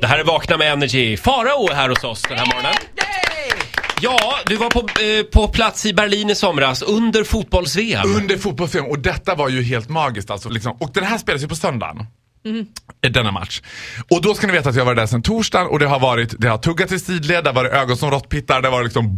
Det här är Vakna med Energy. Farao är här hos oss den här morgonen. Ja, du var på, eh, på plats i Berlin i somras under fotbolls-VM. Under fotbolls och detta var ju helt magiskt alltså. Liksom. Och den här spelas ju på söndagen. Eh, Denna match. Och då ska ni veta att jag var där sedan torsdagen och det har varit, det har tuggat i sidled, det har varit ögon som råttpittar, det har varit liksom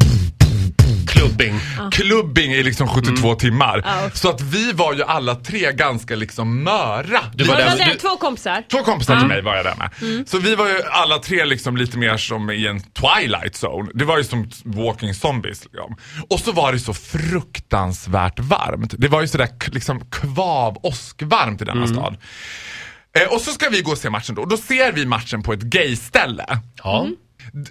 Klubbing. klubbing i liksom 72 Mm. timmar. Ja. Så att vi var ju alla tre ganska liksom möra. Du var där- du- Två kompisar? Två kompisar till mig var jag där med. Mm. Så vi var ju alla tre liksom llite mer som i en twilight zone. Det var ju som walking zombies. Liksom. Och så var det så fruktansvärt varmt. Det var ju sådär k- liksom kvav åskvarmt i denna Mm. stad. Eh, och så ska vi gå och se matchen då. Då ser vi matchen på ett gayställe. Ja.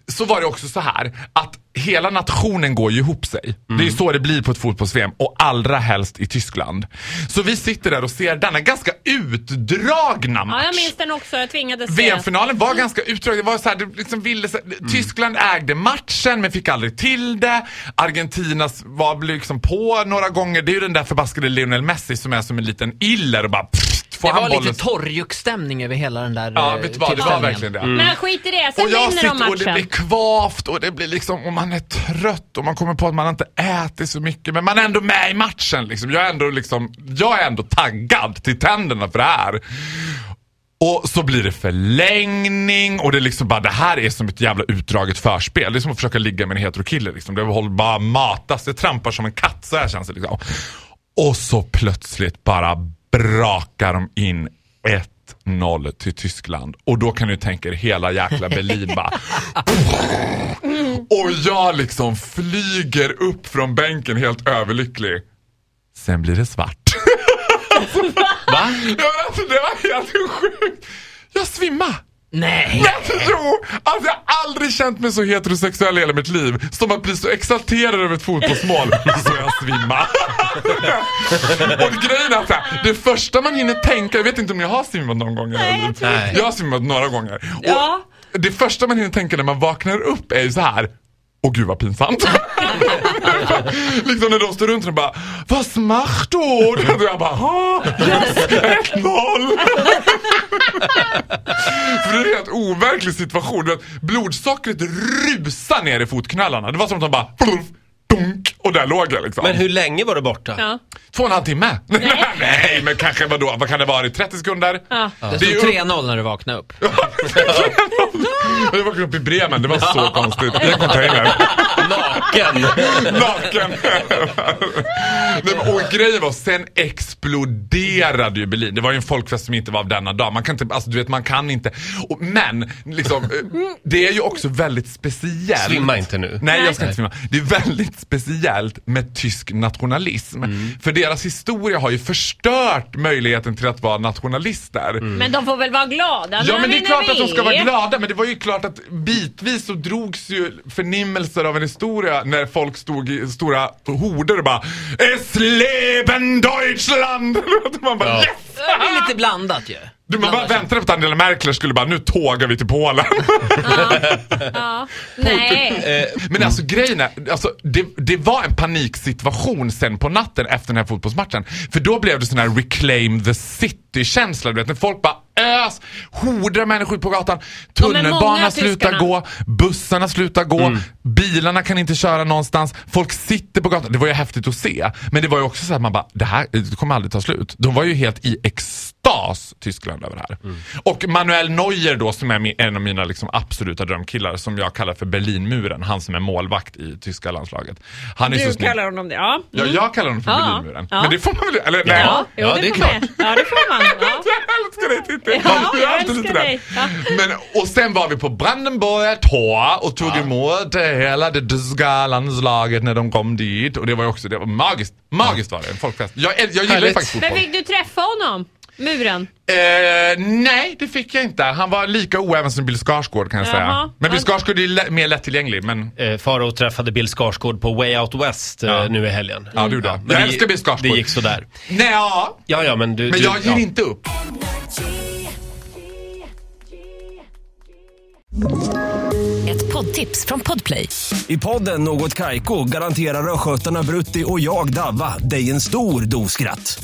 Så var det också så här att hela nationen går ju ihop sig. Det är Mm. ju så det blir på ett fotbolls-VM och allra helst i Tyskland. Så vi sitter där och ser denna ganska utdragna match. Ja, jag minns den också. Jag tvingades se. VM-finalen var ganska utdragen. Det var så här, det liksom ville, så här, Tyskland ägde matchen men fick aldrig till det. Argentinas var liksom på några gånger. Det är ju den där förbaskade Lionel Messi som är som en liten iller och bara pff, får Det han var bollen. lite torrjuckstämning över hela den där Ja, eh, vet du vad, det var verkligen det. Men skit i det. Sen Och jag vinner de sitter och det matchen. blir kvavt och det blir liksom, och man är trött och man kommer på att man inte ätit så mycket men man är ändå med i matchen liksom. Jag är ändå liksom, jag är ändå taggad till tänderna för det här. Och så blir det förlängning och det är liksom bara, det här är som ett jävla utdraget förspel. Det är som att försöka ligga med en heterokille liksom. Det håller bara matas, det trampar som en katt, så här känns det liksom. Och så plötsligt bara brakar de in 1-0 till Tyskland. Och då kan du tänka er hela jäkla Berlin bara och jag liksom flyger upp från bänken helt överlycklig. Sen blir det svart. Va? Ja, men alltså, det var helt sjukt. Jag svimmade. Nej! Tror, alltså jag har aldrig känt mig så heterosexuell i hela mitt liv som att bli så exalterad över ett fotbollsmål så jag svimmar. och grejen är här, det första man hinner tänka, jag vet inte om jag har svimmat någon gång i hela Nej, jag livet. tror inte. Jag har svimmat några gånger. Ja. Och det första man hinner tänka när man vaknar upp är ju så här. Åh gud vad pinsamt. liksom när de står runt och bara Vad smart då? Och jag bara "Ah, Yes, 1-0. För det är en helt overklig situation. Blodsockret rusar ner i fotknölarna. Det var som att de bara pluff, dunk, och där låg jag liksom. Men hur länge var du borta? Ja. Två och en halv timme? Nej. men kanske vadå? Vad kan det vara? 30 sekunder? Ja. Det stod ju- 3-0 när du vaknade upp. Jag var uppe i Bremen, det var så konstigt. I en container. Naken! Naken. Nej, men, och grejen var, sen exploderade ju Berlin. Det var ju en folkfest som inte var av denna dag. Man kan inte, alltså du vet man kan inte. Och, men, liksom, eh, det är ju också väldigt speciellt. Svimma inte nu. Nej, jag ska inte svimma. Det är väldigt speciellt med tysk nationalism. Mm. För deras historia har ju förstört möjligheten till att vara nationalister. Mm. Men de får väl vara glada Ja men det är klart att de ska vara glada men det var ju klart att bitvis så drogs ju förnimmelser av en historia när folk stod i stora horder och bara Es leben Deutschland! Man bara Ja. yes! Det är lite blandat ju. Du, man bara väntade på att Angela Merkel skulle bara nu tågar vi till Polen. Ja. Nej. Men alltså grejen är, alltså, det, det var en paniksituation sen på natten efter den här fotbollsmatchen. För då blev det sån här reclaim the city-känsla. Du vet när folk bara ös, horder människor på gatan. Tunnelbanan slutar gå, bussarna slutar gå, Mm. bilarna kan inte köra någonstans. Folk sitter på gatan. Det var ju häftigt att se. Men det var ju också så att man bara, det här det kommer aldrig ta slut. De var ju helt i extas, Tyskland, över det här. Mm. Och Manuel Neuer då, som är en av mina liksom absoluta drömkillar, som jag kallar för Berlinmuren. Han som är målvakt i tyska landslaget. Han är så Du snygg. kallar honom det, ja. Ja, jag kallar honom för Ja. Berlinmuren. Ja. Men det får man väl, eller nej. Ja, jo, Ja, det, det är klart. man. Ja, det får man. Ja. Jag älskar dig Titti! Ja, jag alltid älskar dig. Ja. Men, och sen var vi på Brandenburger Tor och tog emot eh, hela det tyska landslaget när de kom dit. Och det var ju också, det var magiskt. Magiskt var det, en folkfest. Jag, jag gillar ju faktiskt Men fotboll. fick du träffa honom? Muren? Eh, nej, det fick jag inte. Han var lika oäven som Bill Skarsgård kan jag Jaha. säga. Men Bill Skarsgård är lä- mer lättillgänglig. Men Eh, Farao träffade Bill Skarsgård på Way Out West eh, Ja. nu i helgen. Ja, du då. men Jag det- älskar Bill Skarsgård. Det gick sådär. nej, ja. Ja, ja, men du... Men du, jag ger ja. inte upp. Ett poddtips från Podplay. I podden Något Kaiko garanterar östgötarna Brutti och jag, Davva, dig en stor dos skratt.